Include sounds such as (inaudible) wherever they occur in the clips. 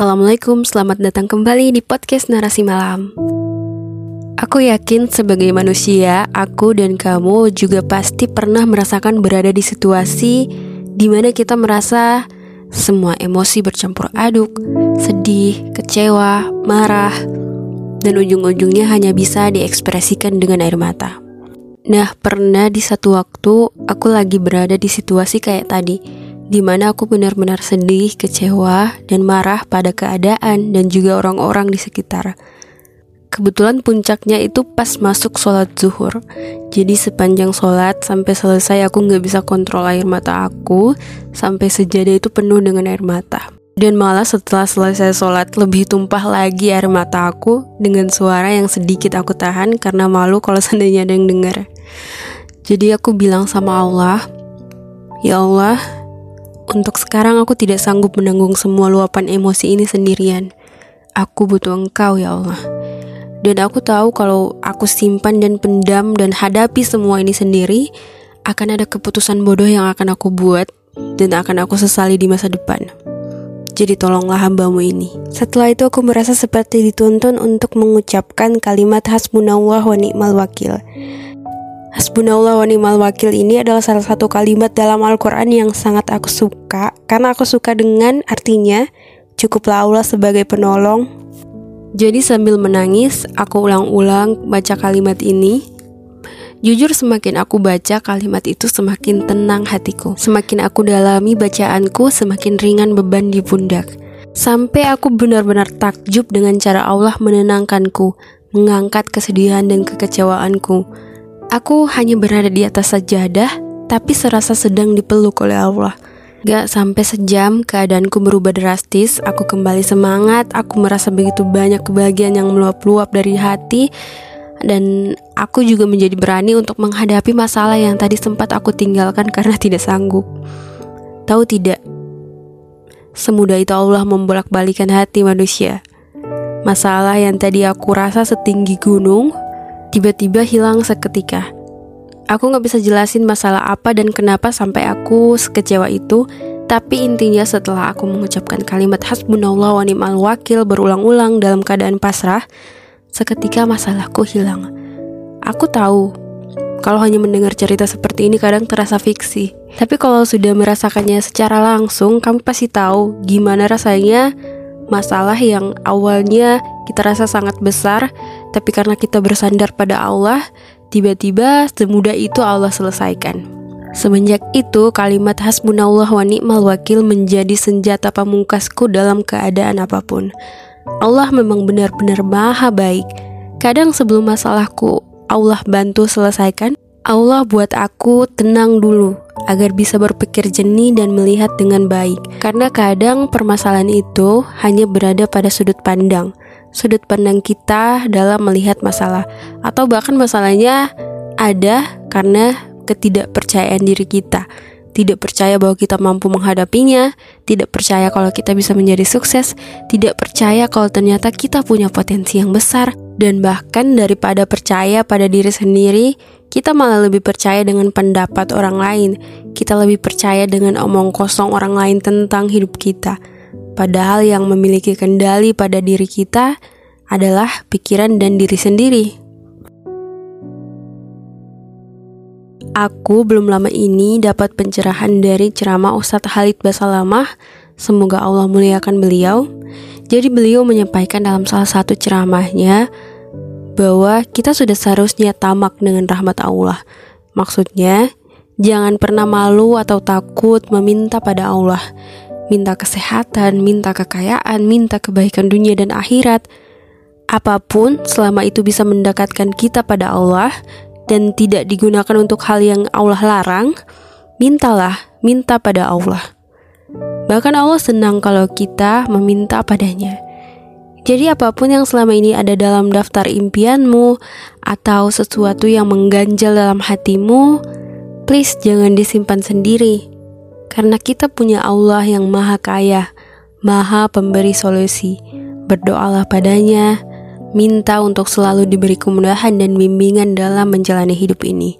Assalamualaikum, selamat datang kembali di podcast Narasi Malam. Aku yakin sebagai manusia, aku dan kamu juga pasti pernah merasakan berada di situasi di mana kita merasa semua emosi bercampur aduk, sedih, kecewa, marah, dan ujung-ujungnya hanya bisa diekspresikan dengan air mata. Nah, pernah di satu waktu aku lagi berada di situasi kayak tadi di mana aku benar-benar sedih, kecewa, dan marah pada keadaan dan juga orang-orang di sekitar. Kebetulan puncaknya itu pas masuk sholat zuhur. Jadi sepanjang sholat sampai selesai aku nggak bisa kontrol air mata aku sampai sejadah itu penuh dengan air mata. Dan malah setelah selesai sholat lebih tumpah lagi air mata aku dengan suara yang sedikit aku tahan karena malu kalau (laughs) seandainya ada yang dengar. Jadi aku bilang sama Allah, Ya Allah, untuk sekarang aku tidak sanggup menanggung semua luapan emosi ini sendirian. Aku butuh engkau ya Allah. Dan aku tahu kalau aku simpan dan pendam dan hadapi semua ini sendiri, akan ada keputusan bodoh yang akan aku buat dan akan aku sesali di masa depan. Jadi tolonglah hambamu ini. Setelah itu aku merasa seperti dituntun untuk mengucapkan kalimat hasbunallah wa ni'mal wakil. Hasbunallah wa ni'mal wakil. Ini adalah salah satu kalimat dalam Al-Quran yang sangat aku suka. Karena aku suka dengan artinya Cukuplah Allah sebagai penolong. Jadi sambil menangis, aku ulang-ulang baca kalimat ini. Jujur semakin aku baca kalimat itu semakin tenang hatiku. Semakin aku dalami bacaanku semakin ringan beban di pundak. Sampai aku benar-benar takjub dengan cara Allah menenangkanku Mengangkat kesedihan dan kekecewaanku Aku hanya berada di atas sajadah, tapi serasa sedang dipeluk oleh Allah. Gak sampai sejam, keadaanku berubah drastis. Aku kembali semangat. Aku merasa begitu banyak kebahagiaan yang meluap-luap dari hati, dan aku juga menjadi berani untuk menghadapi masalah yang tadi sempat aku tinggalkan karena tidak sanggup. Tahu tidak, semudah itu Allah membolak-balikan hati manusia. Masalah yang tadi aku rasa setinggi gunung, tiba-tiba hilang seketika. Aku nggak bisa jelasin masalah apa dan kenapa sampai aku sekecewa itu, tapi intinya setelah aku mengucapkan kalimat hasbunallah wa ni'mal wakil berulang-ulang dalam keadaan pasrah, seketika masalahku hilang. Aku tahu kalau hanya mendengar cerita seperti ini kadang terasa fiksi. Tapi kalau sudah merasakannya secara langsung, kamu pasti tahu gimana rasanya masalah yang awalnya kita rasa sangat besar, tapi karena kita bersandar pada Allah, tiba-tiba semudah itu Allah selesaikan. Semenjak itu, kalimat hasbunallah wa ni'mal wakil menjadi senjata pamungkasku dalam keadaan apa pun. Allah memang benar-benar maha baik. Kadang sebelum masalahku Allah bantu selesaikan, Allah buat aku tenang dulu agar bisa berpikir jernih dan melihat dengan baik. Karena kadang permasalahan itu hanya berada pada sudut pandang, sudut pandang kita dalam melihat masalah, atau bahkan masalahnya ada karena ketidakpercayaan diri kita. Tidak percaya bahwa kita mampu menghadapinya, tidak percaya kalau kita bisa menjadi sukses, tidak percaya kalau ternyata kita punya potensi yang besar, dan bahkan daripada percaya pada diri sendiri, kita malah lebih percaya dengan pendapat orang lain. Kita lebih percaya dengan omong kosong orang lain tentang hidup kita. Padahal yang memiliki kendali pada diri kita adalah pikiran dan diri sendiri. Aku belum lama ini dapat pencerahan dari ceramah Ustadz Halid Basalamah. Semoga Allah muliakan beliau. Jadi beliau menyampaikan dalam salah satu ceramahnya bahwa kita sudah seharusnya tamak dengan rahmat Allah. Maksudnya, jangan pernah malu atau takut meminta pada Allah. Minta kesehatan, minta kekayaan, minta kebaikan dunia dan akhirat. Apa pun selama itu bisa mendekatkan kita pada Allah dan tidak digunakan untuk hal yang Allah larang, mintalah, minta pada Allah. Bahkan Allah senang kalau kita meminta padanya. Jadi apa pun yang selama ini ada dalam daftar impianmu atau sesuatu yang mengganjal dalam hatimu, please jangan disimpan sendiri. Karena kita punya Allah yang maha kaya, maha pemberi solusi. Berdoalah padanya, minta untuk selalu diberi kemudahan dan bimbingan dalam menjalani hidup ini.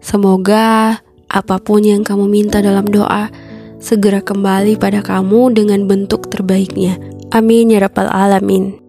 Semoga apa pun yang kamu minta dalam doa segera kembali pada kamu dengan bentuk terbaiknya. Amin ya rabbal alamin.